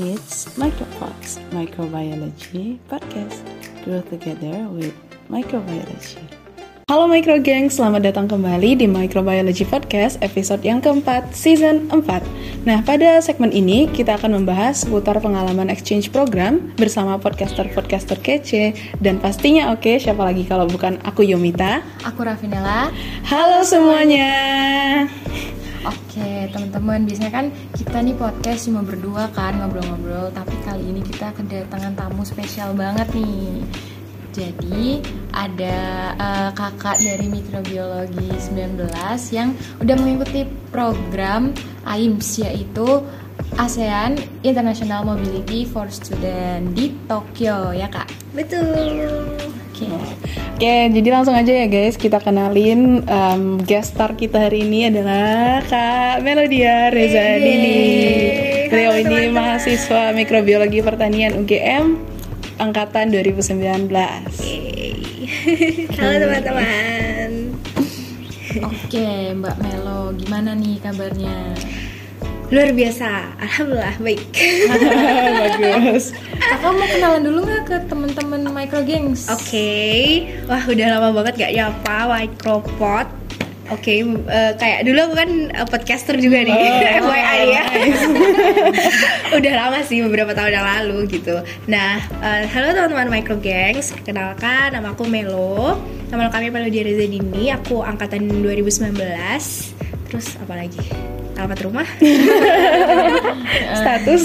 It's Micropods, Microbiology Podcast. Grow together with Microbiology. Halo Micro Gang, selamat datang kembali di Microbiology Podcast episode yang keempat, season 4. Nah, pada segmen ini kita akan membahas seputar pengalaman exchange program bersama podcaster-podcaster kece dan pastinya oke, siapa lagi kalau bukan aku Yomita. Aku Rafinella. Halo semuanya. Oke, teman-teman, biasanya kan kita nih podcast cuma berdua kan ngobrol-ngobrol, tapi kali ini kita kedatangan tamu spesial banget nih. Jadi ada uh, kakak dari mikrobiologi 19 yang udah mengikuti program AIMS yaitu ASEAN International Mobility for Student di Tokyo ya kak. Betul. Oke. Oke, jadi langsung aja ya guys, kita kenalin um, guest star kita hari ini adalah Kak Melodia Reza Dini. Beliau ini teman-teman. mahasiswa mikrobiologi pertanian UGM angkatan 2019. Halo teman-teman. Oke, Mbak Melo, gimana nih kabarnya? Luar biasa. Alhamdulillah baik. Bagus. Kakak mau kenalan dulu nggak ke teman-teman Micro Gangs? Oke. Wah, udah lama banget gak nyapa micropod. Oke, eh, kayak dulu aku kan eh, podcaster juga nih, Oh, FYI ya. Udah lama sih, beberapa tahun yang lalu gitu. Nah, eh, halo teman-teman Micro Gangs, kenalkan nama aku Melo. Nama lengkapnya Melodia Reza Dini, aku angkatan 2019. Terus apa lagi? Alamat rumah? Status.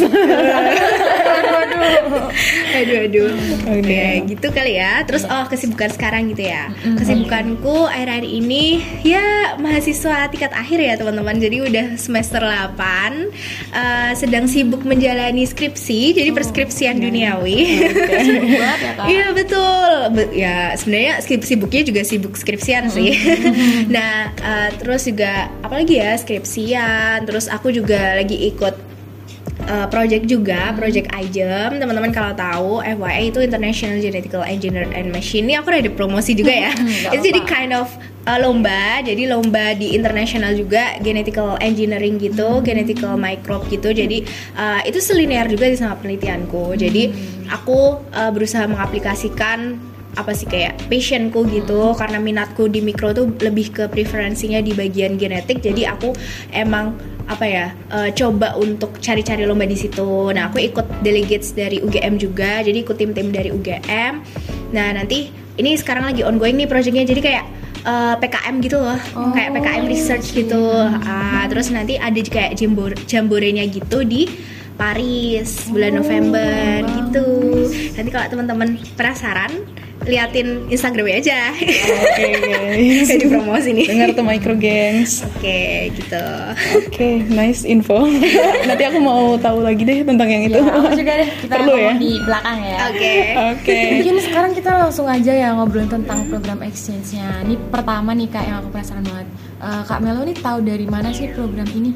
aduh aduh Oke. ya gitu kali ya terus oh kesibukan sekarang gitu ya kesibukanku akhir-akhir ini ya mahasiswa tingkat akhir ya teman-teman jadi udah semester 8 eh, sedang sibuk menjalani skripsi jadi perskripsian duniawi Sibuk banget ya? Iya betul, Be- ya sebenarnya sibuk sibuknya juga sibuk skripsian sih. nah eh, terus juga apalagi ya skripsian, terus aku juga lagi ikut eh, project juga, project IJEM. Teman-teman kalau tahu FYI itu International Genetical Engineer and Machine. Ini aku ada promosi juga ya. Itu jadi kind of uh, lomba, jadi lomba di internasional juga genetical engineering gitu, genetical microbe gitu. Jadi uh, itu selinear juga sama penelitianku. Jadi aku uh, berusaha mengaplikasikan apa sih kayak passionku gitu karena minatku di mikro tuh lebih ke preferensinya di bagian genetik jadi aku emang apa ya uh, coba untuk cari-cari lomba di situ. Nah aku ikut delegates dari UGM juga jadi ikut tim-tim dari UGM nah nanti ini sekarang lagi ongoing nih projectnya jadi kayak uh, PKM gitu loh Oh, kayak PKM research gitu. Ah, terus nanti ada kayak jambor jamborenya gitu di Paris bulan November gitu. nanti kalau teman-teman penasaran liatin Instagramnya aja Oke guys. kayak di promosi nih Dengar tuh Micro Gangs. oke gitu Oke, nice info. Nanti aku mau tahu lagi deh tentang yang itu. Ya, aku juga deh. Kita Perlu ya? di belakang ya. oke Oke. Mungkin sekarang kita langsung aja ya ngobrolin tentang program exchange-nya. Ini pertama nih kak yang aku penasaran banget. Eh, kak Melo nih tahu dari mana sih program ini?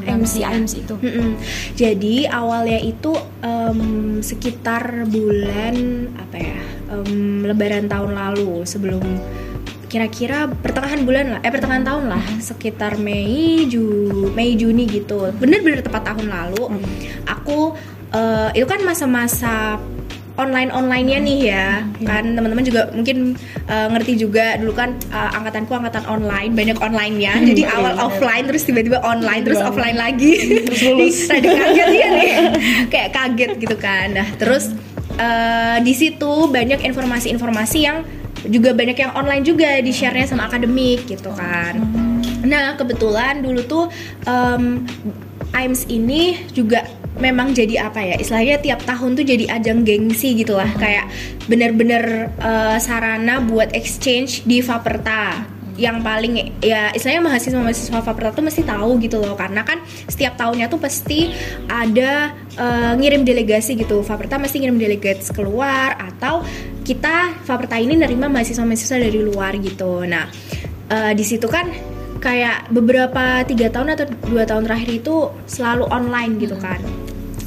Ya? AIMS itu. Mm-mm. Jadi awalnya itu em, sekitar bulan apa ya em, Lebaran tahun lalu sebelum kira-kira pertengahan bulan lah eh pertengahan tahun lah sekitar Mei Ju Mei Juni gitu bener-bener tepat tahun lalu aku eh, itu kan masa-masa online onlinenya nih ya. Kan teman-teman juga mungkin eh, ngerti juga dulu kan eh, angkatanku angkatan online banyak onlinenya. Jadi awal offline terus tiba-tiba online terus Banget. offline lagi. Terus lulus. Rada kaget ya nih. Kayak kaget gitu kan. Nah terus eh, di situ banyak informasi-informasi yang juga banyak yang online juga di share-nya sama akademik gitu kan. Nah kebetulan dulu tuh em, AIMS ini juga memang jadi apa ya istilahnya tiap tahun tuh jadi ajang gengsi gitu lah. Kayak bener-bener eh, sarana buat exchange di Faperta yang paling ya istilahnya mahasiswa-mahasiswa Faperta tuh mesti tahu gitu loh. Karena kan setiap tahunnya tuh pasti ada eh, ngirim delegasi gitu. Faperta mesti ngirim delegates keluar atau kita Faperta ini nerima mahasiswa-mahasiswa dari luar gitu. Nah eh, di situ kan kayak beberapa tiga tahun atau dua tahun terakhir itu selalu online gitu kan.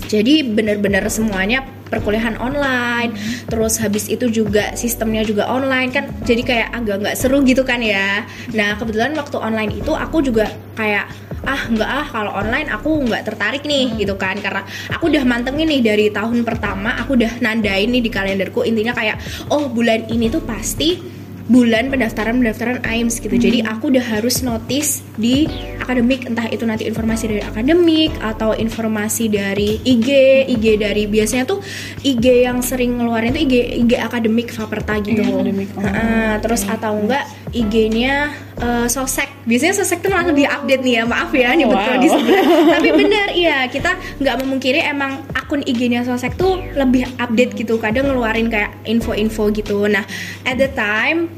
Jadi bener-bener semuanya perkuliahan online terus habis itu juga sistemnya juga online kan jadi kayak agak nggak seru gitu kan ya. Nah kebetulan waktu online itu aku juga kayak ah nggak ah kalau online aku nggak tertarik nih gitu kan. Karena aku udah mantengin nih dari tahun pertama aku udah nandain nih di kalenderku intinya kayak oh bulan ini tuh pasti bulan pendaftaran pendaftaran AIMS gitu. Jadi aku udah harus notice di akademik entah itu nanti informasi dari akademik atau informasi dari IG, IG dari biasanya tuh IG yang sering ngeluarin tuh IG IG akademik Faperta gitu. IG akademik, oh, Heeh, terus atau enggak IG-nya eh, Sosek. Biasanya Sosek tuh malah lebih update nih ya. Maaf ya nyebut wow. prodi. Tapi bener iya, kita nggak memungkiri emang akun IG-nya Sosek tuh lebih update gitu. Kadang ngeluarin kayak info-info gitu. Nah, at the time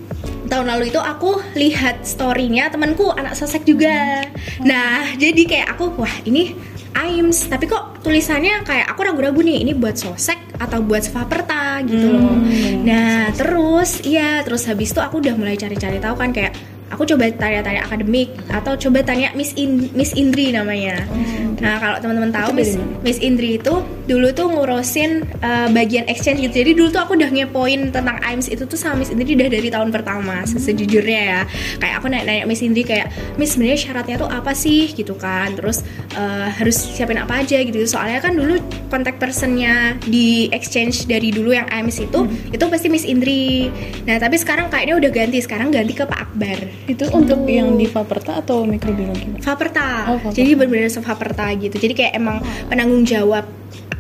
tahun lalu itu aku lihat storynya temanku anak sosek juga. Nah, jadi kayak aku wah ini AIMS, tapi kok tulisannya kayak aku ragu-ragu nih ini buat sosek atau buat Svaperta gitu loh. Nah, terus iya, terus habis itu aku udah mulai cari-cari tahu kan kayak aku coba tanya-tanya akademik atau coba tanya Miss In- Miss Indri namanya. Nah, kalau teman-teman tahu Miss? Miss Indri itu dulu tuh ngurusin uh, bagian exchange gitu. Jadi dulu tuh aku udah ngepoin tentang AIMS itu tuh sama Miss Indri udah dari tahun pertama se- sejujurnya ya. Kayak aku nanya-nanya Miss Indri kayak Miss sebenarnya syaratnya tuh apa sih gitu kan. Terus uh, harus siapin apa aja gitu. Soalnya kan dulu kontak personnya di exchange dari dulu yang AIMS itu itu pasti Miss Indri. Nah, tapi sekarang kayaknya udah ganti. Sekarang ganti ke Pak Akbar. Itu untuk yang di Faperta atau mikrobiologi? Faperta. Oh, Faperta. Jadi benar-benar se-Faperta gitu. Jadi kayak emang penanggung jawab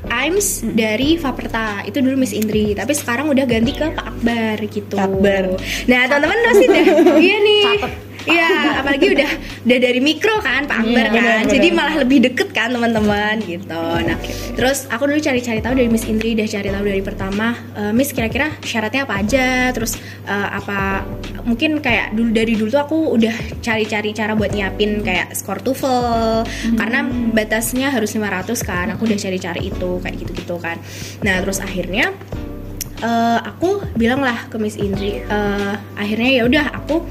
AIMS dari Faperta itu dulu Miss Indri tapi sekarang udah ganti ke Pak Akbar gitu. Pak Akbar. Nah teman-teman pasti deh, iya nih. Iya, apalagi udah udah dari mikro kan Pak Akbar Iya, kan, benar, jadi benar. malah lebih deket kan teman-teman gitu. Nah, terus aku dulu cari-cari tahu dari Miss Indri, udah cari tahu dari pertama, eh, Miss kira-kira syaratnya apa aja, terus eh, apa mungkin kayak dulu dari dulu tuh aku udah cari-cari cara buat nyiapin kayak skor TOEFL karena batasnya harus 500 kan, aku udah cari-cari itu kayak gitu-gitu kan. Nah, terus akhirnya eh, aku bilang lah ke Miss Indri, eh, akhirnya ya udah aku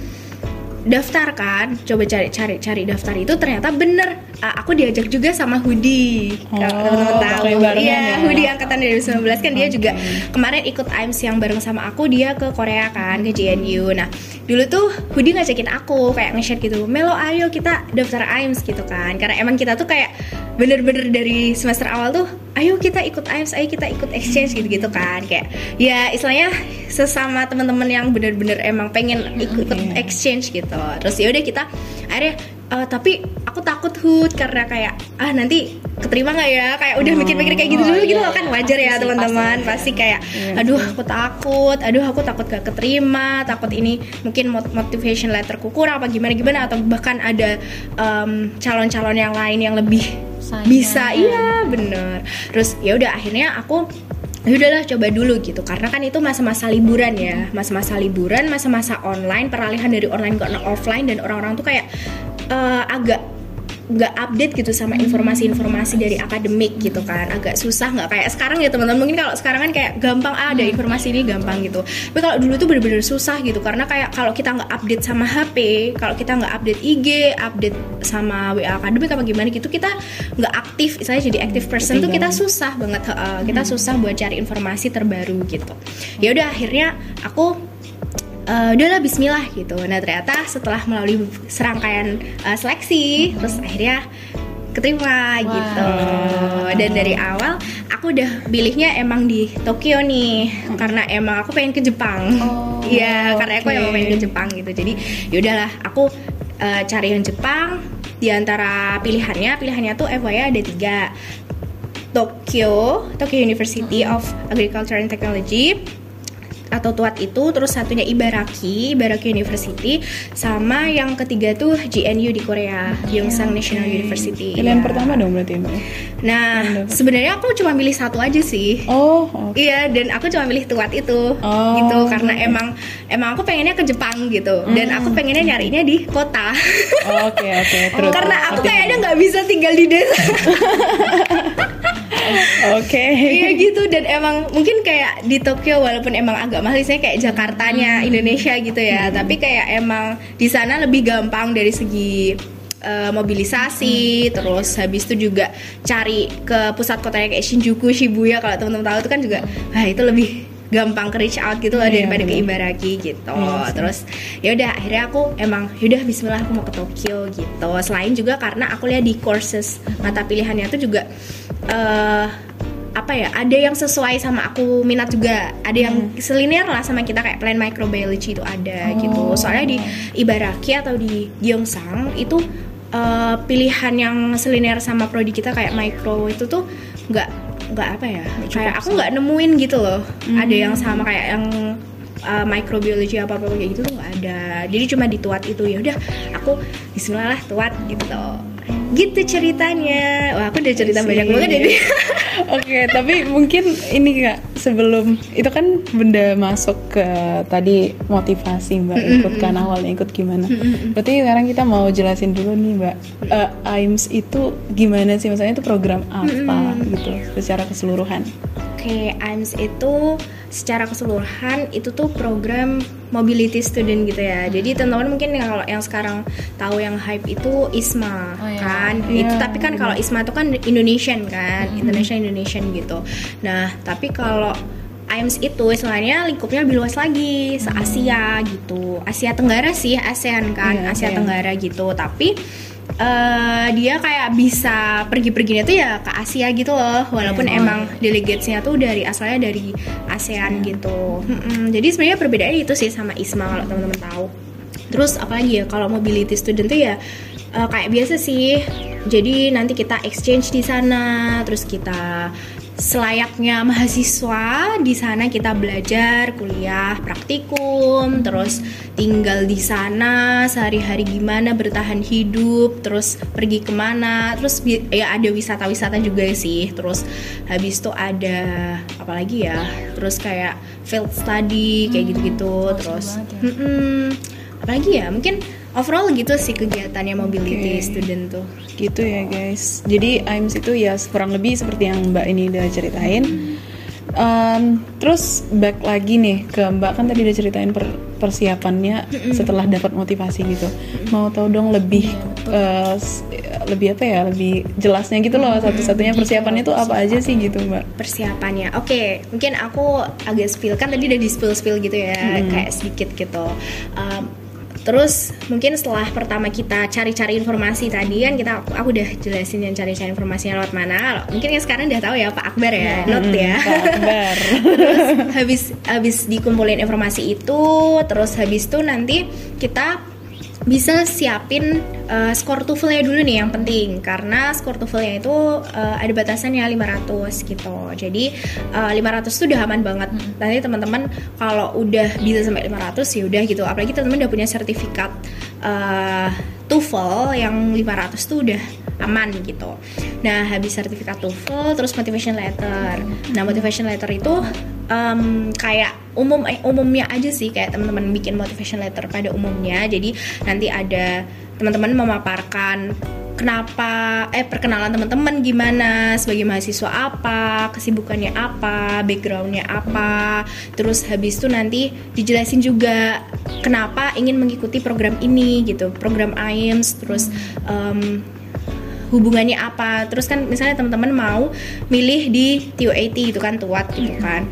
daftar kan. Coba cari cari cari daftar itu ternyata bener. Uh, aku diajak juga sama Hudi. Oh, kalau teman-teman tahu. iya ya. Hudi angkatan 2019 kan dia juga kemarin ikut AIMS yang bareng sama aku dia ke Korea kan ke JNU nah dulu tuh Hudi ngajakin aku kayak nge-share gitu Melo ayo kita daftar AIMS gitu kan. Karena emang kita tuh kayak bener-bener dari semester awal tuh ayo kita ikut AIMS ayo kita ikut exchange gitu-gitu kan kayak ya istilahnya sesama teman-teman yang bener-bener emang pengen ikut Iya. exchange gitu terus ya udah kita akhirnya eh, tapi aku takut hut karena kayak ah nanti keterima nggak ya? Kayak udah mikir-mikir kayak gitu Oh, dulu gitu iya, loh kan iya. wajar ya teman-teman pasti, pasti kayak Iya, aduh aku takut aduh aku takut gak keterima takut ini mungkin mot- motivation letterku kurang apa gimana gimana atau bahkan ada em, calon-calon yang lain yang lebih Saingan. bisa. Iya bener. Terus ya udah akhirnya aku ya udahlah coba dulu gitu. Karena kan itu masa-masa liburan ya. Masa-masa liburan masa-masa online peralihan dari online ke offline dan orang-orang tuh kayak eh, agak nggak update gitu sama informasi-informasi dari akademik gitu kan. Agak susah nggak kayak sekarang ya teman-teman. Mungkin kalau sekarang kan kayak gampang ah, ada informasi ini gampang gitu. Tapi kalau dulu tuh bener-bener susah gitu. Karena kayak kalau kita nggak update sama HP kalau kita nggak update IG update sama WA akademik apa gimana gitu kita nggak aktif. Misalnya jadi active person tuh kita susah banget heeh. kita susah buat cari informasi terbaru gitu. Ya udah akhirnya aku eh, udahlah Bismillah gitu. Nah ternyata setelah melalui serangkaian eh, seleksi, terus akhirnya keterima gitu. Dan dari awal aku udah pilihnya emang di Tokyo nih, karena emang aku pengen ke Jepang. Oh, Iya, karena aku emang pengen ke Jepang gitu. Jadi yaudahlah, aku eh, cari yang Jepang. Di antara pilihannya, pilihannya tuh FYI ada tiga. Tokyo, Tokyo University of Agriculture and Technology atau TUAT itu terus satunya Ibaraki, Ibaraki University sama yang ketiga tuh GNU di Korea, Yongsan National University. Pilihan Ya. pertama dong berarti Mbak. Nah, sebenarnya aku cuma milih satu aja sih. Oh, oke. Iya, dan aku cuma milih tuat itu, Oh, gitu karena emang emang aku pengennya ke Jepang gitu, dan aku pengennya nyarinya di kota, Oke, oke. Terus. karena aku kayaknya nggak bisa tinggal di desa. Oke. iya gitu dan emang mungkin kayak di Tokyo walaupun emang agak mahal sih kayak Jakartanya Indonesia gitu ya. Tapi kayak emang di sana lebih gampang dari segi eh, mobilisasi, terus habis itu juga cari ke pusat kotanya kayak Shinjuku, Shibuya kalau teman-teman tahu itu kan juga, ah itu lebih gampang ke reach out gitu loh Iya, daripada ke bener. Ibaraki gitu. Sih. terus ya udah akhirnya aku emang yaudah Bismillah aku mau ke Tokyo gitu. Selain juga karena aku lihat di courses mata pilihannya tuh juga eh apa ya ada yang sesuai sama aku minat juga ada yang selinier lah sama kita kayak plan microbiology itu ada Oh. gitu soalnya di Ibaraki atau di Gyeongsang itu eh, pilihan yang selinier sama prodi kita kayak micro itu tuh nggak nggak apa ya kayak aku nggak nemuin gitu loh. Ada yang sama kayak yang uh, microbiology apa apa kayak gitu tuh nggak ada. Jadi cuma di tuat itu ya udah aku Bismillah lah tuat gitu gitu ceritanya wah aku udah cerita Sih. banyak banget jadi Oke, tapi mungkin ini kak sebelum itu kan benda masuk ke tadi motivasi mbak ikut kan awalnya ikut gimana? Berarti sekarang kita mau jelasin dulu nih mbak, Eh, AIMS itu gimana sih? Maksudnya itu program apa gitu secara keseluruhan? Oke, AIMS itu secara keseluruhan itu tuh program mobility student gitu ya. Jadi teman-teman mungkin yang kalau yang sekarang tahu yang hype itu ISMA Oh, iya. kan. Iya, itu tapi kan kalau ISMA itu kan Indonesian kan, Indonesia Indonesian gitu. Nah, tapi kalau AIMS itu istilahnya lingkupnya lebih luas lagi, se Asia gitu. Asia Tenggara sih, ASEAN kan, Iya, Asia iya. Tenggara gitu. Tapi eh, dia kayak bisa pergi-perginya tuh ya ke Asia gitu loh. Walaupun Iya. emang delegatesnya tuh dari asalnya dari ASEAN gitu. Mm-mm. jadi sebenarnya perbedaannya itu sih sama ISMA kalau teman-teman tahu. Terus apalagi ya kalau mobility student tuh ya eh, kayak biasa sih. Jadi nanti kita exchange di sana terus kita selayaknya mahasiswa di sana kita belajar kuliah praktikum terus tinggal di sana sehari-hari gimana bertahan hidup terus pergi ke mana terus ya ada wisata-wisata juga sih terus habis itu ada apalagi ya terus kayak field study kayak gitu-gitu terus banget ya. mm-mm. apalagi ya mungkin overall gitu sih kegiatannya mobility Oke. student tuh Gitu ya guys. Jadi AIMS itu ya kurang lebih seperti yang Mbak ini udah ceritain. Um, terus back lagi nih ke Mbak kan tadi udah ceritain per- persiapannya setelah dapat motivasi gitu. Mau tahu dong lebih uh, lebih apa ya? Lebih jelasnya gitu loh satu-satunya persiapannya tuh apa aja sih gitu Mbak? persiapannya. Oke, mungkin aku agak spill kan tadi udah di spill spill gitu ya, kayak sedikit gitu. Um, terus mungkin setelah pertama kita cari-cari informasi tadi kan kita aku, aku udah jelasin yang cari-cari informasinya lewat mana. Mungkin yang sekarang udah tahu ya Pak Akbar ya, note ya. Pak Akbar. terus habis habis dikumpulin informasi itu terus habis itu nanti kita bisa siapin uh, skor TOEFL-nya dulu nih yang penting karena skor TOEFL-nya itu uh, ada batasannya 500 gitu. Jadi uh, 500 itu udah aman banget. Nanti teman-teman kalau udah bisa sampai 500 ya udah gitu. Apalagi teman-teman udah punya sertifikat uh, TOEFL yang 500 tuh udah aman gitu. Nah, habis sertifikat TOEFL terus motivation letter. Nah, motivation letter itu em, kayak umum eh, umumnya aja sih kayak teman-teman bikin motivation letter pada umumnya. Jadi nanti ada teman-teman memaparkan kenapa eh perkenalan teman-teman gimana sebagai mahasiswa apa kesibukannya apa backgroundnya apa terus habis itu nanti dijelasin juga kenapa ingin mengikuti program ini gitu program AIMS terus em, hubungannya apa. Terus kan misalnya teman-teman mau milih di TUAT gitu kan tuat gitu kan.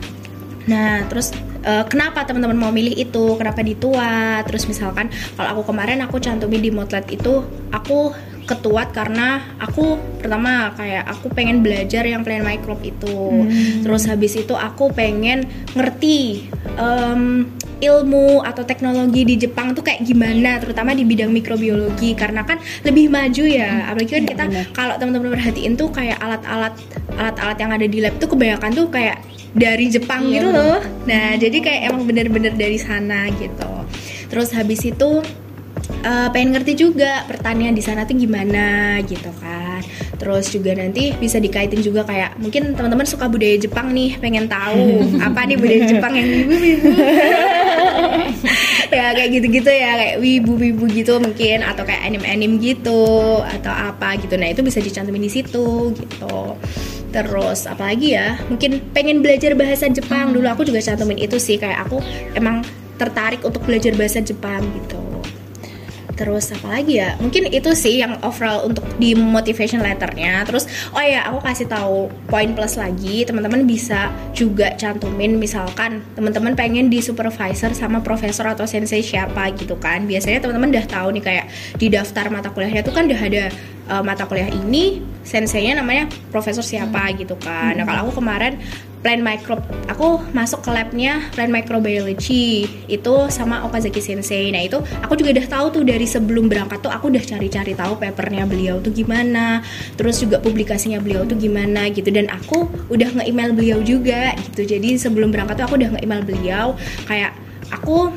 Nah terus eh, kenapa teman-teman mau milih itu? Kenapa di tuat terus misalkan kalau aku kemarin aku cantumin di motlet itu aku ketuat karena aku pertama kayak aku pengen belajar yang plan microbe itu. Terus habis itu aku pengen ngerti em, ilmu atau teknologi di Jepang tuh kayak gimana terutama di bidang mikrobiologi. Karena kan lebih maju ya apalagi kan kita benar. kalau teman-teman perhatiin tuh kayak alat-alat alat-alat yang ada di lab tuh kebanyakan tuh kayak dari Jepang Iya, gitu loh. Nah jadi kayak emang bener-bener dari sana gitu. Terus habis itu eh, pengen ngerti juga pertanian di sana tuh gimana gitu kan terus juga nanti bisa dikaitin juga kayak mungkin teman-teman suka budaya Jepang nih pengen tahu apa nih budaya Jepang yang wibu-wibu. Ya kayak gitu-gitu ya kayak wibu-wibu gitu mungkin atau kayak anime-anime gitu atau apa gitu. Nah itu bisa dicantumin di situ gitu. Terus apalagi ya mungkin pengen belajar bahasa Jepang. Dulu aku juga cantumin itu sih kayak aku emang tertarik untuk belajar bahasa Jepang gitu terus apa lagi ya? Mungkin itu sih yang overall untuk di motivation letternya. Terus oh ya aku kasih tahu poin plus lagi teman-teman bisa juga cantumin misalkan teman-teman pengen di supervisor sama profesor atau sensei siapa gitu kan. Biasanya teman-teman udah tahu nih kayak di daftar mata kuliahnya tuh kan udah ada uh, mata kuliah ini senseinya namanya profesor siapa gitu kan. Nah kalau aku kemarin plan micro aku masuk ke labnya plan microbiology. Itu sama Okazaki Sensei. Nah itu aku juga udah tahu tuh dari sebelum berangkat tuh aku udah cari-cari tahu papernya beliau tuh gimana terus juga publikasinya beliau tuh gimana gitu. Dan aku udah nge-email beliau juga gitu. Jadi sebelum berangkat tuh aku udah nge-email beliau kayak aku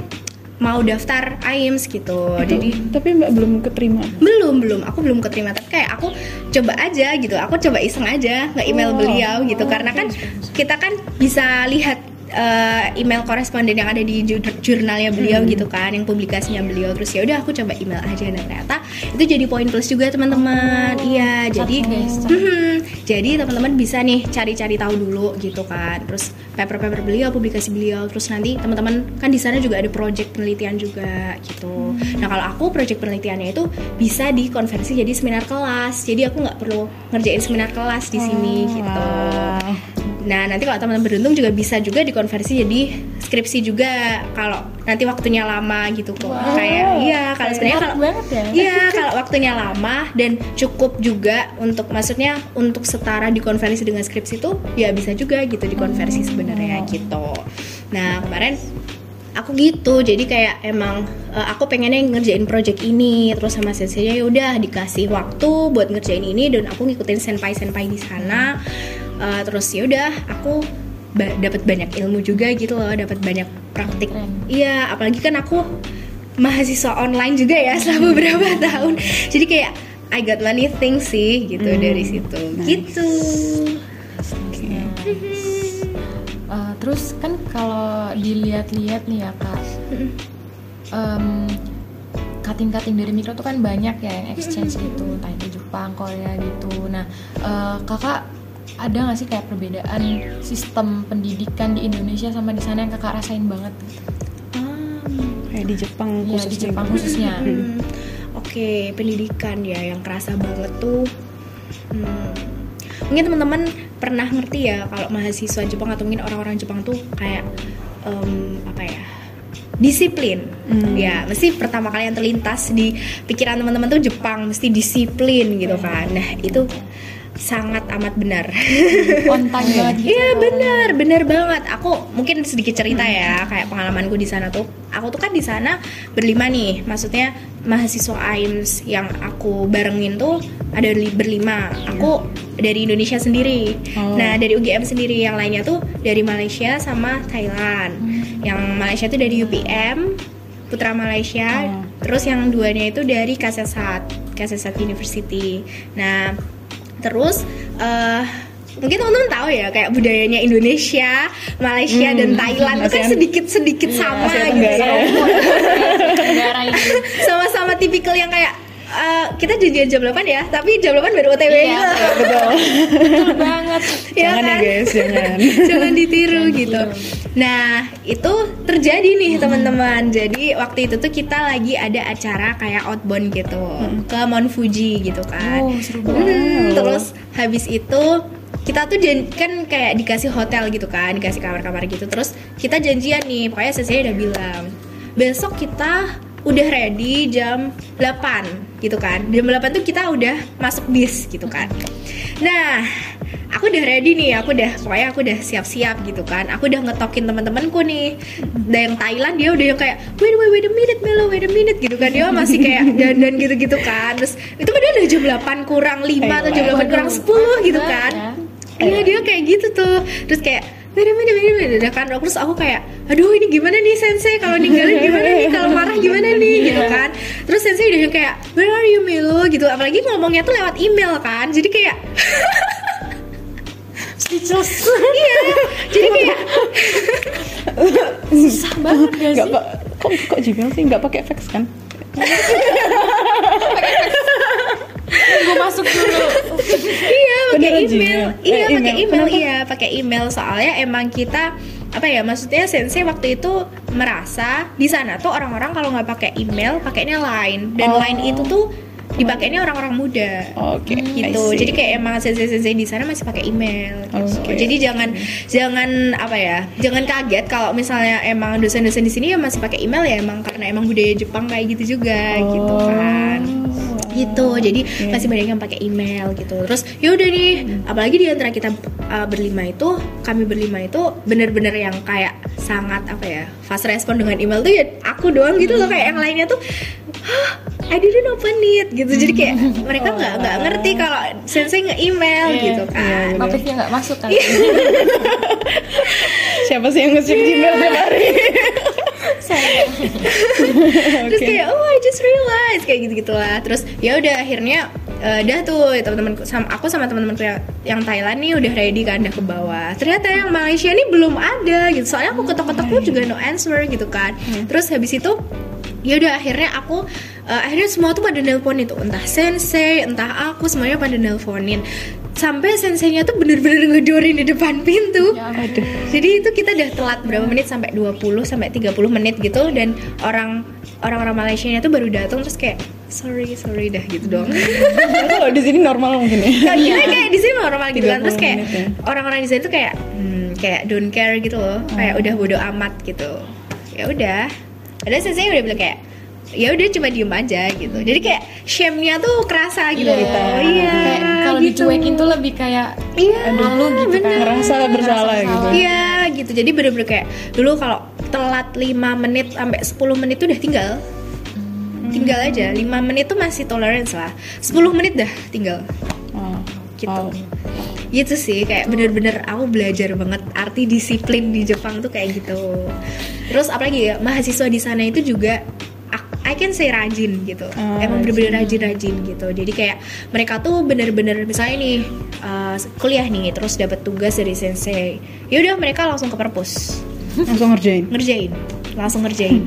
mau daftar AIMS gitu. Jadi Tapi mbak belum keterima. belum belum. Aku belum keterima. Tapi kayak aku coba aja gitu. Aku coba iseng aja nge email Oh. beliau gitu. Karena kan kita kan bisa lihat eh, email koresponden yang ada di jur- jurnalnya beliau Hmm. gitu kan yang publikasinya beliau. Terus ya udah aku coba email aja dan ternyata itu jadi poin plus juga teman-teman. Iya jadi Mhm. jadi teman-teman bisa nih cari-cari tahu dulu gitu kan. Terus paper-paper beliau publikasi beliau. Terus nanti teman-teman kan di sana juga ada project penelitian juga gitu. Nah kalau aku project penelitiannya itu bisa dikonversi jadi seminar kelas. Jadi aku nggak perlu ngerjain seminar kelas di sini gitu. Wah. Nah, nanti kalau teman-teman beruntung juga bisa juga dikonversi jadi skripsi juga kalau nanti waktunya lama gitu kok. Kayak iya, kalau sebenarnya kalau banget ya Iya, kalau waktunya lama dan cukup juga untuk maksudnya untuk setara dikonversi dengan skripsi itu ya bisa juga gitu dikonversi sebenarnya gitu. Nah, kemarin aku gitu jadi kayak emang eh, aku pengennya ngerjain project ini terus sama senseinya ya udah dikasih waktu buat ngerjain ini dan aku ngikutin senpai senpai di sana Eh, terus ya udah aku ba- dapat banyak ilmu juga gitu loh dapat banyak praktik. Iya apalagi kan aku mahasiswa online juga ya selama beberapa tahun. Jadi kayak I got many things sih gitu dari situ. Gitu. Eh, terus kan kalau dilihat-lihat nih ya kak, em, cutting-cutting dari mikro tuh kan banyak ya yang exchange gitu, entah itu Jepang, Korea gitu. Nah, eh, kakak ada nggak sih kayak perbedaan sistem pendidikan di Indonesia sama di sana yang kakak rasain banget? Gitu? Kayak di Jepang Iya, khususnya. di Jepang gitu. khususnya. Hmm, Oke, pendidikan ya yang kerasa banget tuh. hmm, mungkin teman-teman pernah ngerti ya kalau mahasiswa Jepang atau mungkin orang-orang Jepang tuh kayak em, apa ya? Disiplin, Hmm. ya mesti pertama kali yang terlintas di pikiran teman-teman tuh Jepang mesti disiplin gitu kan. Nah itu sangat amat benar. On time banget gitu. Iya benar, benar banget. Aku mungkin sedikit cerita ya, kayak pengalamanku di sana tuh. Aku tuh kan di sana berlima nih, maksudnya mahasiswa AIMS yang aku barengin tuh ada li- berlima. Aku dari Indonesia sendiri. Oh. Nah dari UGM sendiri, yang lainnya tuh dari Malaysia sama Thailand. Yang Malaysia tuh dari UPM, Putra Malaysia. Oh. Terus yang duanya itu dari Kasesat, Kasesat University. Nah terus eh mungkin teman-teman tahu ya kayak budayanya Indonesia, Malaysia dan Thailand itu kan sedikit-sedikit sama Asia gitu. Ya. Sama-sama tipikal yang kayak eh, kita janjian jam 8 ya, tapi jam 8 baru OTW Iya, gitu. Betul. Betul banget. Ya jangan ya kan? guys, jangan. Jangan ditiru gitu. Nah, itu terjadi nih teman-teman. Jadi waktu itu tuh kita lagi ada acara kayak outbound gitu ke Mount Fuji gitu kan. Oh, seru banget. Hmm, terus habis itu kita tuh jan- kan kayak dikasih hotel gitu kan, dikasih kamar-kamar gitu. Terus kita janjian nih, pokoknya saya udah bilang besok kita udah ready jam 8 gitu kan. Jam 8 tuh kita udah masuk bis gitu kan. Nah, aku udah ready nih, aku udah pokoknya aku udah siap-siap gitu kan. Aku udah ngetokin teman-temanku nih. Dan yang Thailand dia udah yang kayak wait wait wait a minute Melo, wait a minute gitu kan. Dia masih kayak dandan gitu-gitu kan. Terus itu padahal udah jam 8 kurang 5 atau jam 8 kurang 10 gitu kan. Iya dia kayak gitu tuh Terus kayak Beda beda beda beda kan Terus aku kayak Aduh ini gimana nih sensei? Kalau ninggalin gimana nih? Kalau marah gimana nih? Gitu kan. Terus sensei udah kayak Where are you Milo? Gitu. Apalagi ngomongnya tuh lewat email kan. Jadi kayak Speechless. Iya. Jadi kayak Susah banget gak Nggak sih? pak, kok kok Gmail sih nggak pakai fax kan? Gue masuk dulu. Iya pakai email Gmail? Iya Eh, pakai email. Iya pakai email Soalnya emang kita apa ya maksudnya sensei waktu itu merasa di sana tuh orang-orang kalau nggak pakai email pakainya line dan Oh. line itu tuh dipakainya orang-orang muda Oke, I gitu jadi kayak emang sensei-sensei di sana masih pakai email gitu. Oke. jadi jangan jangan apa ya jangan kaget kalau misalnya emang dosen-dosen di sini ya masih pakai email ya emang karena emang budaya Jepang kayak gitu juga gitu Oh, kan gitu. Jadi Oke. masih banyak yang pakai email gitu. Terus ya udah nih apalagi di antara kita uh, berlima itu kami berlima itu bener-bener yang kayak sangat apa ya fast respon dengan email tuh ya aku doang gitu loh. Kayak yang lainnya tuh Hah, I didn't open it gitu. Jadi kayak mereka nggak nggak ngerti kalau sensei nge-email Iya, gitu iya, kan bener. Notifnya nggak masuk kan? Siapa sih yang ngecek Gmail tiap hari? terus kayak oh I just realized kayak gitu gitulah terus ya udah akhirnya eh, dah tuh teman-teman sama aku sama teman-temanku yang, Thailand nih udah ready kan udah ke bawah. Ternyata yang Malaysia nih belum ada gitu. Soalnya aku ketok-ketok pun juga no answer gitu kan. Terus habis itu ya udah akhirnya aku eh, akhirnya semua tuh pada nelpon itu entah sensei entah aku semuanya pada nelponin sampai senseinya tuh bener-bener ngedorin di depan pintu. Ya Aduh. jadi itu kita udah telat berapa menit sampai 20 sampai 30 menit gitu. Dan orang orang-orang Malaysia tuh baru datang terus kayak sorry sorry dah gitu dong. Kalau di sini normal mungkin ya. Kayak kita kayak di sini normal gitu kan. 30 terus kayak ya. orang-orang di sini tuh kayak hmm, kayak don't care gitu loh. Kayak udah bodo amat gitu. Ya udah. Ada saya udah bilang kayak ya udah cuma diem aja gitu jadi kayak shame-nya tuh kerasa gitu Iya. oh iya Kayak kalau gitu. dicuekin tuh lebih kayak iya malu gitu kan. Ngerasa bersalah gitu. Iya gitu. Jadi bener-bener kayak dulu kalau telat 5 menit sampai 10 menit tuh udah tinggal. Tinggal aja. 5 menit tuh masih tolerance lah. 10 menit dah tinggal. Oh. Gitu. Oh. Gitu sih kayak bener-bener aku belajar banget arti disiplin di Jepang tuh kayak gitu. Terus apalagi ya mahasiswa di sana itu juga I can say rajin gitu. Ah, Emang bener-bener rajin-rajin gitu. Jadi kayak mereka tuh bener-bener misalnya nih uh, kuliah nih terus dapat tugas dari sensei. Ya udah mereka langsung ke perpus Langsung ngerjain. ngerjain langsung ngerjain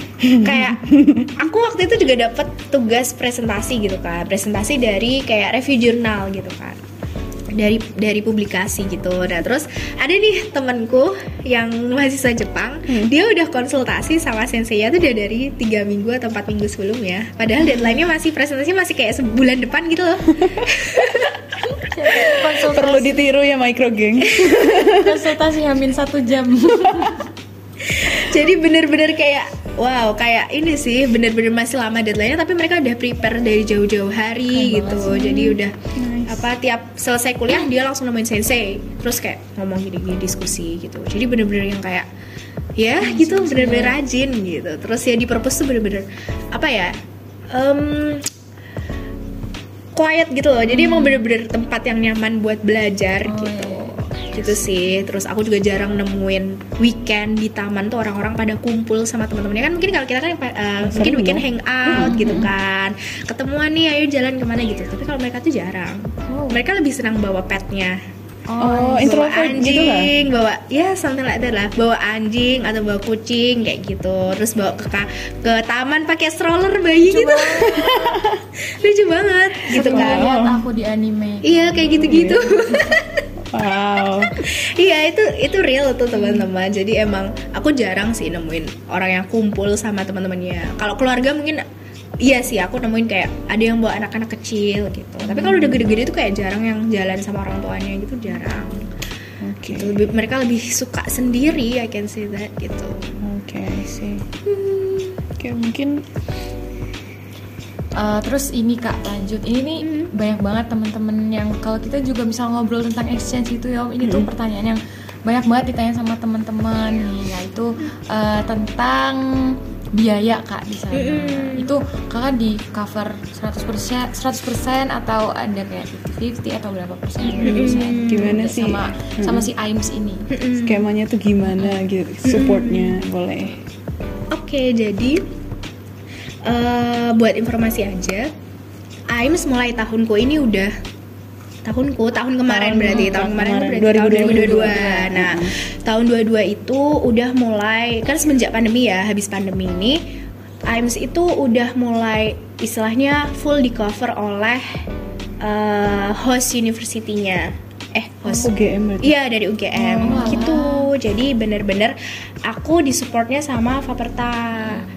kayak aku waktu itu juga dapat tugas presentasi gitu kan presentasi dari kayak review jurnal gitu kan dari dari publikasi gitu. Nah terus ada nih temanku yang mahasiswa Jepang. Dia udah konsultasi sama sensei tuh udah dari tiga minggu atau empat minggu sebelumnya padahal deadline-nya masih presentasi masih kayak sebulan depan gitu loh. Konsultasi, Perlu ditiru ya micro geng. konsultasi hamin satu jam. jadi bener-bener kayak wow kayak ini sih bener-bener masih lama deadline-nya tapi mereka udah prepare dari jauh-jauh hari Keren gitu. jadi udah apa tiap selesai kuliah dia langsung nemuin sensei. Terus kayak ngomong gini-gini diskusi gitu. Jadi bener-bener yang kayak ya gitu bener-bener rajin gitu. Terus ya di perpus tuh bener-bener apa ya em, quiet gitu loh. Jadi emang bener-bener tempat yang nyaman buat belajar Oh, gitu. iya. Gitu sih. Terus aku juga jarang nemuin weekend di taman tuh orang-orang pada kumpul sama teman-temannya. Kan mungkin kalau kita kan uh, mungkin weekend ya. hangout gitu kan. Ketemuan nih ayo jalan ke mana gitu. Tapi kalau mereka tuh jarang. Oh. mereka lebih senang bawa petnya. Oh, bawa introvert gitu anjing bawa ya something like that lah. Bawa anjing atau bawa kucing kayak gitu. Terus bawa ke ke taman pakai stroller bayi gitu. lucu banget gitu kan. Aku di anime. iya kayak gitu-gitu Wow. Iya itu itu real tuh teman-teman. Jadi emang aku jarang sih nemuin orang yang kumpul sama teman-temannya. Kalau keluarga mungkin iya sih aku nemuin kayak ada yang bawa anak-anak kecil gitu. Tapi kalau udah gede-gede tuh kayak jarang yang jalan sama orang tuanya gitu jarang. Oke. Gitu. Lebih- mereka lebih suka sendiri I can say that gitu. Oke, sih. Oke, mungkin Uh, terus ini kak lanjut. Ini nih banyak banget temen-temen yang kalau kita juga misal ngobrol tentang exchange gitu ya Om, ini tuh pertanyaan yang banyak banget ditanya sama teman-teman nih yaitu uh, tentang biaya kak di sana. Itu kakak di cover 100% 100% atau ada kayak 50-50 atau berapa persen? Persen? Gimana sih? sama sama si AIMS ini. Skemanya tuh gimana gitu, supportnya boleh. Oke, jadi eh, buat informasi aja, AIMS mulai tahunku ini udah tahunku tahun kemarin Tahun- berarti tahun tahun kemarin kemarin, berarti tahun 2022. 2022. Nah, tahun 22 itu udah mulai kan semenjak pandemi ya, habis pandemi ini AIMS itu udah mulai istilahnya full di cover oleh eh, host university-nya eh host UGM berarti. Iya dari UGM Oh, gitu. Jadi bener-bener aku disupportnya sama Faperta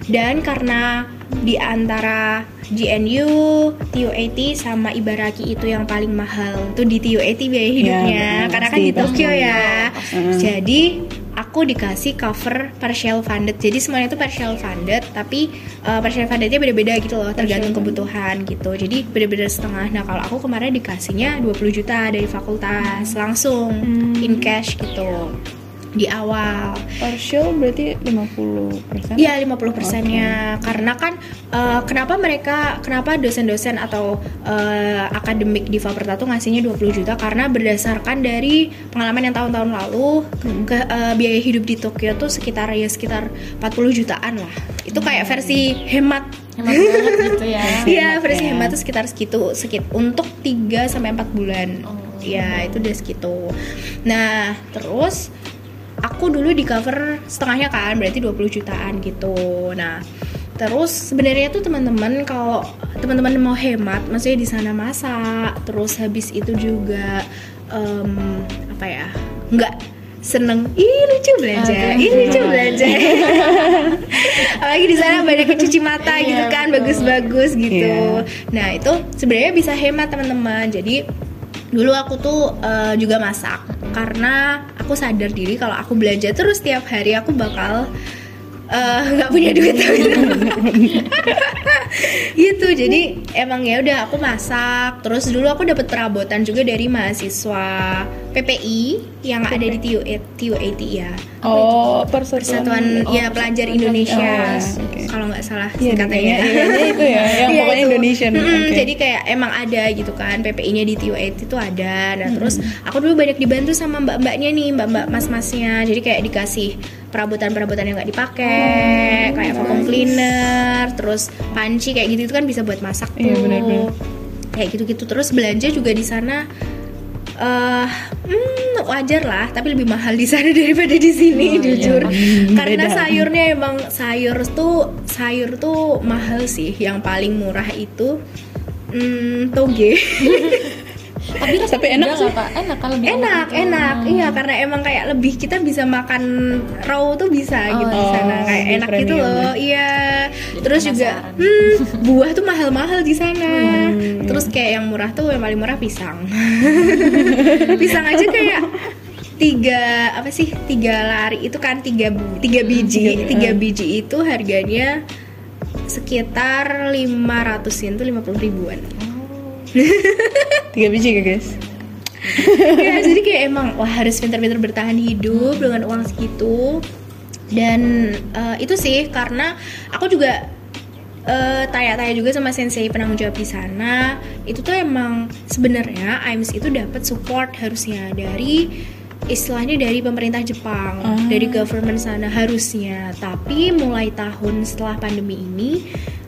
dan karena di antara GNU, TUAT sama Ibaraki itu yang paling mahal tuh di TUAT biaya hidupnya benar, karena kan di Tokyo pasti. ya. Mm. Jadi aku dikasih cover partial funded. Jadi semuanya itu partial funded tapi uh, partial fundednya beda-beda gitu loh tergantung kebutuhan gitu. Jadi bener-bener setengah. Nah kalau aku kemarin dikasihnya 20 juta dari fakultas langsung in cash gitu di awal. Partial berarti 50%. Iya 50 persennya karena kan eh, kenapa mereka kenapa dosen-dosen atau eh, akademik di Faperta tuh ngasihnya 20 juta karena berdasarkan dari pengalaman yang tahun-tahun lalu ke eh, biaya hidup di Tokyo tuh sekitar ya sekitar 40 jutaan lah itu kayak versi hemat Hemat banget gitu ya. Iya versi ya. hemat tuh sekitar segitu sekit untuk 3 sampai 4 bulan. Oh. Ya, itu udah segitu. Nah, terus aku dulu di cover setengahnya kan, berarti 20 jutaan gitu. Nah, terus sebenarnya tuh teman-teman kalau teman-teman mau hemat, maksudnya di sana masak, terus habis itu juga em, apa ya? nggak seneng ih lucu belanja ih lucu belanja apalagi di sana banyak cuci mata Iya, gitu kan betul. bagus-bagus gitu Iya. nah itu sebenarnya bisa hemat teman-teman jadi dulu aku tuh eh, juga masak karena aku sadar diri kalau aku belanja terus tiap hari aku bakal eh, nggak punya duit gitu jadi emang ya udah aku masak terus dulu aku dapat perabotan juga dari mahasiswa PPI yang ada di TU TUAT ya Oh, persatuan. Persatuan ya Pelajar Indonesia Oh, oke. kalau nggak salah Iya, singkatannya iya, iya, iya, itu ya, yang Iya, pokoknya itu. Indonesian. Mm-mm, Oke. jadi kayak emang ada gitu kan PPI-nya di TU8 itu ada nah terus aku dulu banyak dibantu sama mbak-mbaknya nih mbak-mbak mas-masnya jadi kayak dikasih perabotan-perabotan yang nggak dipakai Oh, kayak vacuum cleaner terus panci kayak gitu itu kan bisa buat masak tuh. Iya, benar-benar. kayak gitu-gitu. Terus belanja juga di sana eh hmm, wajar lah tapi lebih mahal di sana daripada di sini Oh, iya. jujur. Hmm, karena beda. sayurnya emang sayur tuh sayur tuh mahal sih. Yang paling murah itu hmm, toge Tapi rasanya Tapi enak sih. Enak lebih enak enak. iya karena emang kayak lebih kita bisa makan raw tuh bisa Oh, gitu di iya. sana. Oh, kayak enak gitu loh ya. iya. Jadi terus juga hmm, buah tuh mahal-mahal di sana. Hmm. terus kayak yang murah tuh yang paling murah pisang. Pisang aja kayak tiga apa sih tiga lari itu kan tiga tiga biji. tiga- tiga eh. biji itu harganya sekitar 500 yen tuh 50 ribuan Tiga biji ya guys. ya jadi kayak emang wah harus pintar-pintar bertahan hidup dengan uang segitu dan eh, itu sih karena aku juga eh, tanya-tanya juga sama sensei penanggung jawab di sana itu tuh emang sebenarnya AIMS itu dapat support harusnya dari istilahnya dari pemerintah Jepang Ah. dari government sana harusnya tapi mulai tahun setelah pandemi ini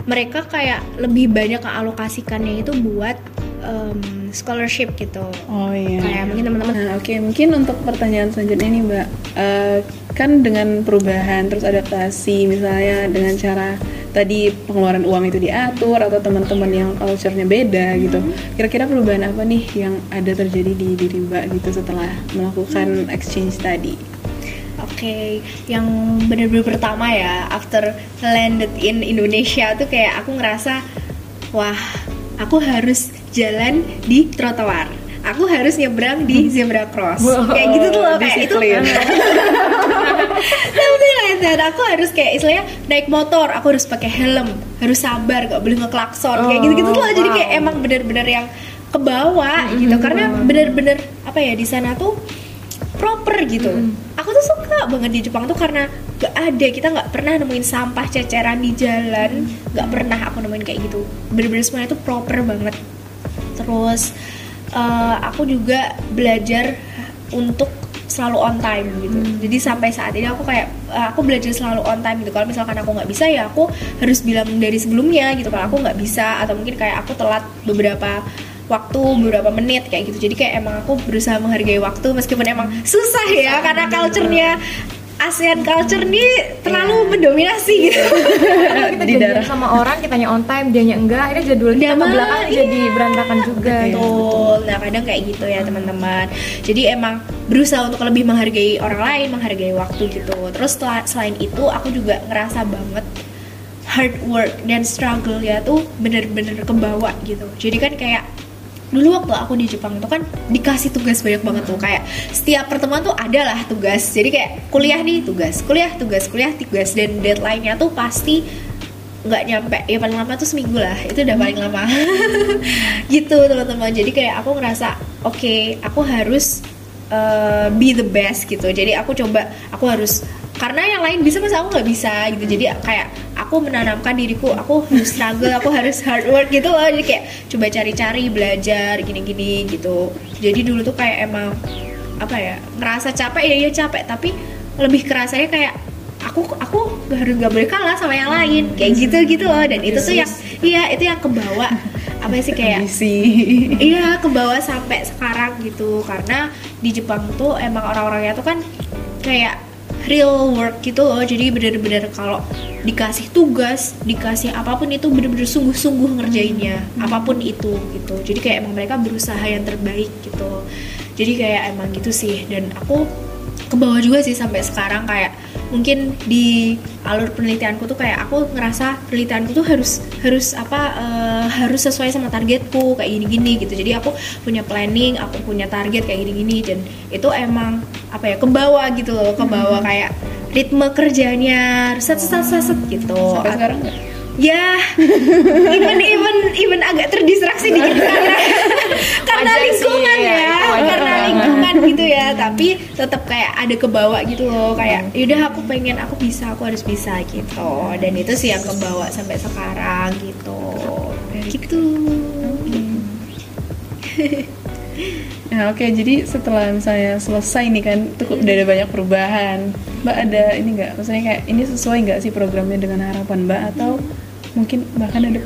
mereka kayak lebih banyak kealokasikannya itu buat em, scholarship gitu Oh iya. kayak mungkin teman-teman Nah, oke, mungkin untuk pertanyaan selanjutnya nih, Mbak. Eh, kan dengan perubahan terus adaptasi misalnya dengan cara tadi pengeluaran uang itu diatur atau teman-teman yang culture-nya beda gitu. Kira-kira perubahan apa nih yang ada terjadi di diri Mbak gitu setelah melakukan exchange tadi? Oke, yang bener-bener pertama ya, after landed in Indonesia tuh kayak aku ngerasa, wah, aku harus jalan di trotoar. Aku harus nyebrang di zebra cross. Wow, kayak gitu tuh loh, kayak itu. that. Aku harus kayak istilahnya naik motor, aku harus pakai helm, harus sabar, gak boleh ngeklakson, kayak Oh, gitu-gitu tuh loh. Jadi kayak wow. emang bener-bener yang kebawa gitu, karena bener-bener apa ya di sana tuh proper gitu. Aku tuh suka banget di Jepang tuh karena gak ada kita nggak pernah nemuin sampah ceceran di jalan, nggak pernah aku nemuin kayak gitu. Bener-bener semuanya tuh proper banget. Terus eh, aku juga belajar untuk selalu on time gitu. Jadi sampai saat ini aku kayak eh, aku belajar selalu on time gitu. Kalau misalkan aku nggak bisa ya aku harus bilang dari sebelumnya gitu. Kalau aku nggak bisa atau mungkin kayak aku telat beberapa waktu beberapa menit kayak gitu. Jadi kayak emang aku berusaha menghargai waktu meskipun emang susah ya karena culture-nya ASEAN culture nih terlalu mendominasi gitu. kita Di janjian darah. sama orang kitanya on time dianya enggak akhirnya jadwal kita ke belakang iya. jadi berantakan juga Betul. Nah kadang kayak gitu ya teman-teman. Jadi emang berusaha untuk lebih menghargai orang lain, menghargai waktu gitu. Terus setelah- selain itu aku juga ngerasa banget hard work dan struggle ya tuh bener-bener kebawa gitu. Jadi kan kayak dulu waktu aku di Jepang itu kan dikasih tugas banyak banget tuh kayak setiap pertemuan tuh ada lah tugas. Jadi kayak kuliah nih tugas kuliah tugas kuliah tugas. Dan deadline-nya tuh pasti nggak nyampe ya paling lama tuh seminggu lah. Itu udah paling lama. Gitu teman-teman. Jadi kayak aku ngerasa oke aku harus uh, be the best gitu. Jadi aku coba aku harus karena yang lain bisa masa aku nggak bisa gitu. Jadi kayak aku menanamkan diriku aku harus struggle aku harus hard work gitu loh. Jadi kayak coba cari-cari belajar gini-gini gitu. Jadi dulu tuh kayak emang apa ya ngerasa capek ya ya capek. Tapi lebih kerasanya kayak aku aku gak harus nggak boleh kalah sama yang lain. Kayak gitu gitu loh. Dan itu tuh yang iya itu yang kebawa apa sih kayak iya kebawa sampai sekarang gitu. Karena di Jepang tuh emang orang-orangnya tuh kan kayak real work gitu loh. Jadi bener-bener kalau dikasih tugas dikasih apa pun itu bener-bener sungguh-sungguh ngerjainnya. Apa pun itu gitu. Jadi kayak emang mereka berusaha yang terbaik gitu. Jadi kayak emang gitu sih. Dan aku ke bawah juga sih sampai sekarang kayak mungkin di alur penelitianku tuh kayak aku ngerasa penelitianku tuh harus harus apa eh, harus sesuai sama targetku kayak gini-gini gitu. Jadi aku punya planning aku punya target kayak gini-gini dan itu emang apa ya ke bawah gitu loh ke bawah kayak ritme kerjanya set set set, set gitu. Sampai sekarang ya even even even agak terdistraksi dikit karena karena Wajar sih, lingkungan ya, ya, itu wajar karena banget. lingkungan gitu ya tapi tetap kayak ada kebawa gitu loh kayak yaudah aku pengen aku bisa aku harus bisa gitu. Dan itu sih yang kebawa sampai sekarang gitu. Gitu. Nah oke jadi setelah misalnya selesai nih kan tuh udah ada banyak perubahan. Mbak ada ini nggak? Maksudnya kayak ini sesuai nggak sih programnya dengan harapan Mbak? Atau mungkin bahkan ada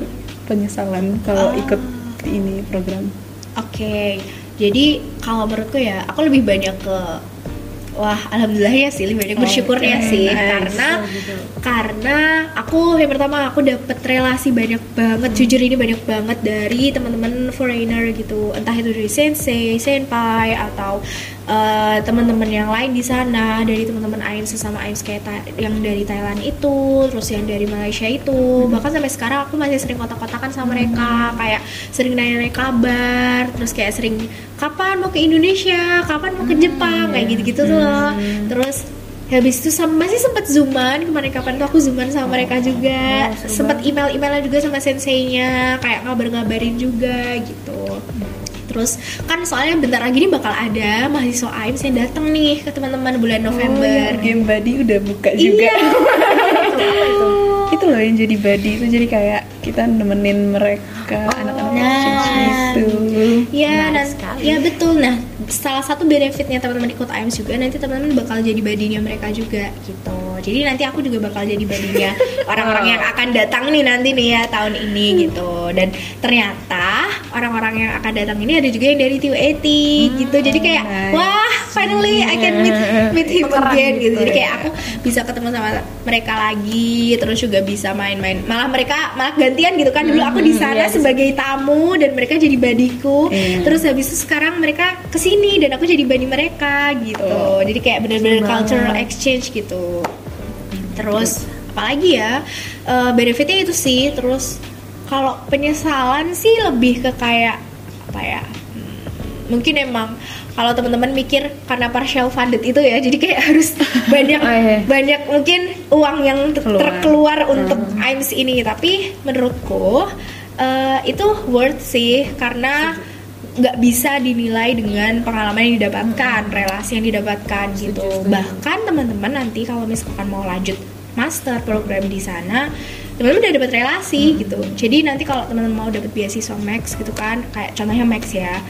penyesalan kalau Ah. ikut ini program? Oke, jadi kalau menurutku ya, aku lebih banyak ke wah alhamdulillah ya sih, lebih banyak bersyukurnya oke, sih, nice. karena Oh, gitu. karena aku yang pertama aku dapet relasi banyak banget, jujur ini banyak banget dari teman-teman foreigner gitu, entah itu dari sensei, senpai atau eh, teman-teman yang lain di sana, dari teman-teman AIMS sesama AIMS kayak yang dari Thailand itu, terus yang dari Malaysia itu, bahkan sampai sekarang aku masih sering kontak-kontakan sama mereka, kayak sering nanya-nanya kabar, terus kayak sering kapan mau ke Indonesia, kapan mau ke Jepang, kayak gitu-gitu tuh. Loh. Terus habis itu sama, masih sempat zooman kemarin kapan tuh aku zooman sama mereka juga, Oh, seru sempat email-emailan juga sama senseinya, kayak ngabar-ngabarin juga gitu. Terus kan soalnya bentar lagi nih bakal ada mahasiswa AIMS yang datang nih ke teman-teman bulan November. Oh, game buddy udah buka juga Iya. itu loh yang jadi buddy itu jadi kayak kita nemenin mereka anak-anak Nah. kecil gitu Iya, Menarik dan sekali. ya betul. Nah, salah satu benefitnya teman-teman ikut AIMS juga nanti teman-teman bakal jadi badinya mereka juga gitu. Jadi nanti aku juga bakal jadi badinya orang-orang yang akan datang nih nanti nih ya tahun ini gitu. Dan ternyata orang-orang yang akan datang ini ada juga yang dari TUAT gitu. Jadi kayak nice. wah, finally I can meet meet him Tukeran again gitu. gitu Jadi ya. kayak aku bisa ketemu sama mereka lagi, terus juga bisa main-main. Malah mereka malah gantian gitu kan. Dulu aku di sana iya, di sebagai tamu dan mereka jadi badiku. Iya. Terus habis itu sekarang mereka ke sini dan aku jadi bani mereka gitu. Oh. Jadi kayak bener-bener cultural exchange gitu. Terus apalagi ya eh, benefitnya itu sih. Terus kalau penyesalan sih lebih ke kayak apa ya? hmm, Mungkin emang kalau teman-teman mikir karena partial funded itu ya, jadi kayak harus banyak Oh, iya. banyak mungkin uang yang ter- Keluar. terkeluar untuk AIMS ini. Tapi menurutku eh, itu worth sih karena nggak bisa dinilai dengan pengalaman yang didapatkan, relasi yang didapatkan gitu. Bahkan teman-teman nanti kalau misalkan mau lanjut master program di sana, teman-teman udah dapat relasi gitu. Jadi nanti kalau teman-teman mau dapat beasiswa Max gitu kan, kayak contohnya Max ya,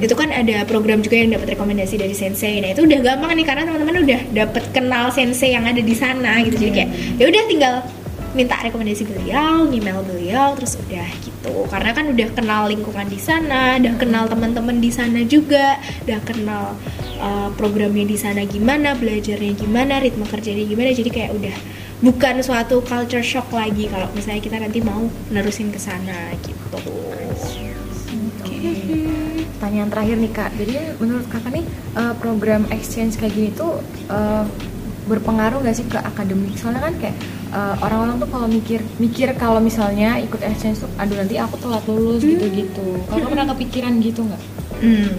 itu kan ada program juga yang dapat rekomendasi dari sensei. Nah itu udah gampang nih karena teman-teman udah dapat kenal sensei yang ada di sana gitu. Jadi kayak ya udah tinggal minta rekomendasi beliau, email beliau, terus udah gitu. Karena kan udah kenal lingkungan di sana, udah kenal teman-teman di sana juga, udah kenal uh, programnya di sana gimana, belajarnya gimana, ritme kerjanya gimana. Jadi kayak udah bukan suatu culture shock lagi kalau misalnya kita nanti mau nerusin ke sana gitu. Pertanyaan terakhir nih kak, jadi menurut kakak nih uh, program exchange kayak gini tuh uh, berpengaruh gak sih ke akademik? Soalnya kan kayak uh, orang-orang tuh kalau mikir mikir kalau misalnya ikut exchange tuh, aduh nanti aku telat lulus gitu-gitu. Kakak pernah kepikiran gitu nggak? Hmm.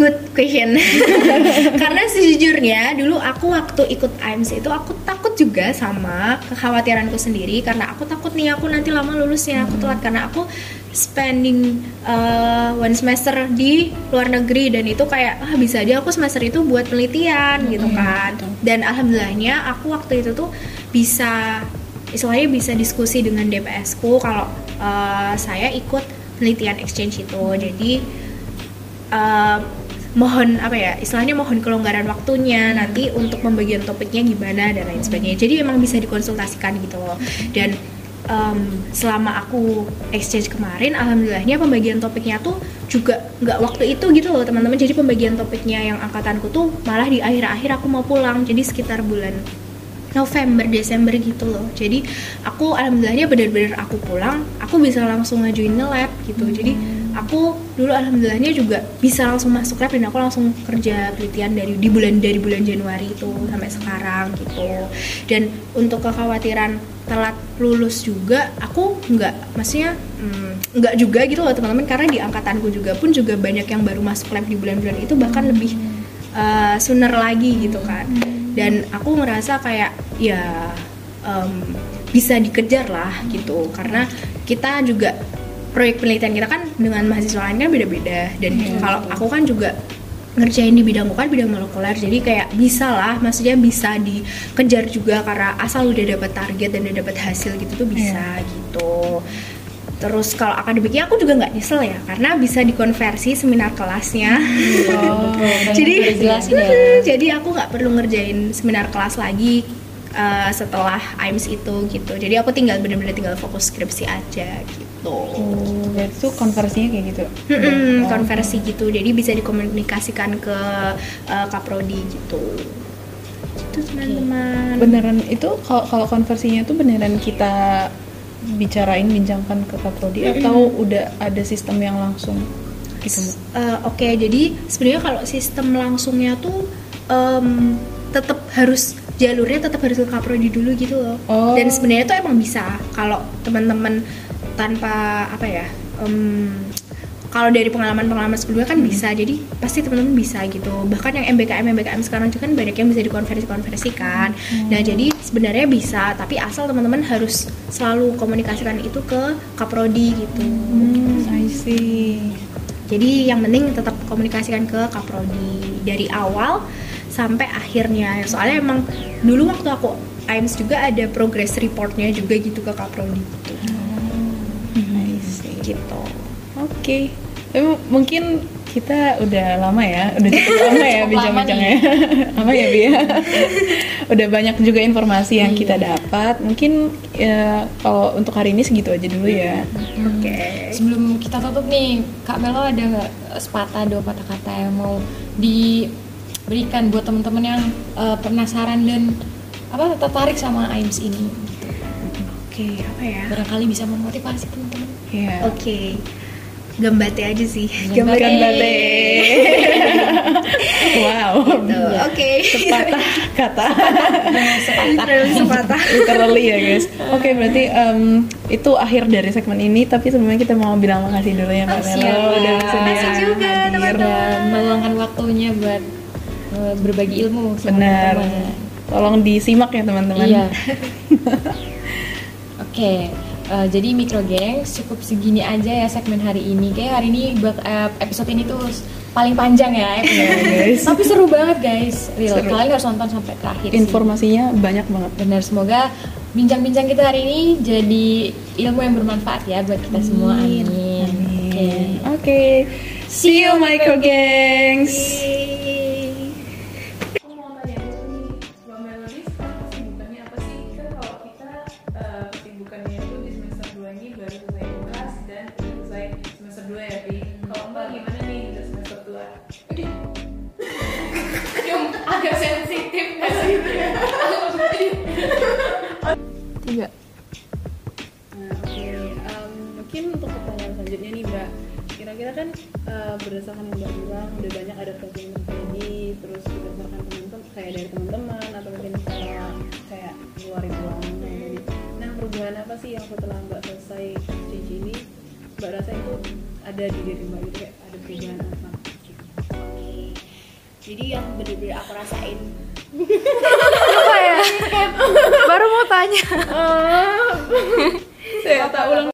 Good question. Karena sejujurnya dulu aku waktu ikut AIMS itu aku takut juga sama kekhawatiranku sendiri karena aku takut nih aku nanti lama lulusnya aku telat karena aku spending uh, one semester di luar negeri. Dan itu kayak ah bisa aja aku semester itu buat penelitian gitu kan. Dan alhamdulillahnya aku waktu itu tuh bisa istilahnya bisa diskusi dengan DPS ku kalau uh, saya ikut penelitian exchange itu. Jadi uh, mohon apa ya istilahnya mohon kelonggaran waktunya nanti untuk pembagian topiknya gimana dan lain sebagainya. Jadi emang bisa dikonsultasikan gitu loh. Dan um, selama aku exchange kemarin alhamdulillahnya pembagian topiknya tuh juga nggak waktu itu gitu loh teman-teman. Jadi pembagian topiknya yang angkatanku tuh malah di akhir-akhir aku mau pulang jadi sekitar bulan November Desember gitu loh. Jadi aku alhamdulillahnya benar-benar aku pulang aku bisa langsung ngajuin nge-lab gitu. Jadi aku dulu alhamdulillahnya juga bisa langsung masuk lab dan aku langsung kerja penelitian dari di bulan dari bulan Januari itu sampai sekarang gitu. Dan untuk kekhawatiran telat lulus juga aku nggak maksudnya hmm, nggak juga gitu loh teman-teman. Karena di angkatanku juga pun juga banyak yang baru masuk lab di bulan-bulan itu bahkan lebih uh, sooner lagi gitu kan. Dan aku ngerasa kayak ya um, bisa dikejar lah gitu. Karena kita juga proyek penelitian kita kan dengan mahasiswa lain kan beda-beda. Dan kalau aku kan juga ngerjain di bidangku kan bidang molekuler jadi kayak bisa lah maksudnya bisa dikejar juga karena asal udah dapat target dan udah dapat hasil gitu tuh bisa gitu. Terus kalau akademiknya aku juga nggak nyesel ya karena bisa dikonversi seminar kelasnya. Oh, jadi jelasin ya. jadi aku nggak perlu ngerjain seminar kelas lagi uh, setelah AIMS itu gitu. Jadi aku tinggal bener-bener tinggal fokus skripsi aja gitu. Oh, tuh konversinya kayak gitu. Oh. konversi gitu. Jadi bisa dikomunikasikan ke uh, kaprodi gitu. Itu teman-teman. Beneran itu kalau kalau konversinya tuh beneran kita bicarain bincangkan ke kaprodi atau udah ada sistem yang langsung gitu? Bu? Eh, Oke, jadi sebenarnya kalau sistem langsungnya tuh em, tetap harus jalurnya tetap harus ke kaprodi dulu gitu loh. Oh. Dan sebenarnya tuh emang bisa kalau teman-teman tanpa apa ya? em, kalau dari pengalaman-pengalaman sebelumnya kan bisa, jadi pasti teman-teman bisa gitu. Bahkan yang MBKM MBKM sekarang juga kan banyak yang bisa dikonversi-konversikan. Nah jadi sebenarnya bisa, tapi asal teman-teman harus selalu komunikasikan itu ke kaprodi gitu. Hmm, I see. Jadi yang penting tetap komunikasikan ke kaprodi dari awal sampai akhirnya. Soalnya emang dulu waktu aku AIMS juga ada progress reportnya juga gitu ke kaprodi gitu. I see. Gitu. Oke. Tapi mungkin kita udah lama ya, udah cukup lama ya bincang-bincangnya. lama ya, Bi. ya? udah banyak juga informasi yang kita dapat. Mungkin ya, kalau untuk hari ini segitu aja dulu ya. Oke. Sebelum kita tutup nih, Kak Melo ada nggak sepatah dua patah kata yang mau diberikan buat teman-teman yang eh, penasaran dan apa tertarik sama AIMS ini? Gitu. Oke, apa ya? Barangkali bisa memotivasi teman-teman. Iya. Oke. Gambate aja sih. Gambate. Gambate. wow. Gitu. Oke. Sepatah kata. Literally sepatah. Literally ya guys. Oke berarti em, itu akhir dari segmen ini. Tapi sebelumnya kita mau bilang makasih dulu ya Mbak Melo siap. udah bersedia Makasih juga, teman-teman. meluangkan waktunya buat berbagi ilmu sama Benar. teman-teman. Tolong disimak ya teman-teman. Iya. Oke, eh, jadi Micro Gengs cukup segini aja ya segmen hari ini. Kayak hari ini bak- eh, episode ini tuh paling panjang ya. episode. guys. Tapi seru banget guys. Real. Seru. Kalian harus nonton sampai terakhir. sih. Informasinya banyak banget. Benar, semoga bincang-bincang kita hari ini jadi ilmu yang bermanfaat ya buat kita semua. Amin. Oke. Oke. See you micro gangs. Agak sensitif tiga Nah, mungkin untuk pertanyaan selanjutnya nih Mbak, kira-kira kan eh, berdasarkan yang Mbak bilang udah banyak adaptasi yang terjadi, terus berdasarkan teman-teman kayak dari teman-teman atau mungkin secara kayak luar itu tadi. Nah perubahan apa sih yang setelah Mbak selesai CC ini, Mbak rasa itu ada di diri Mbak gitu kayak ada perubahan apa? Jadi yang bener-bener aku rasain. Apa ya? Baru mau tanya. Saya tak ulang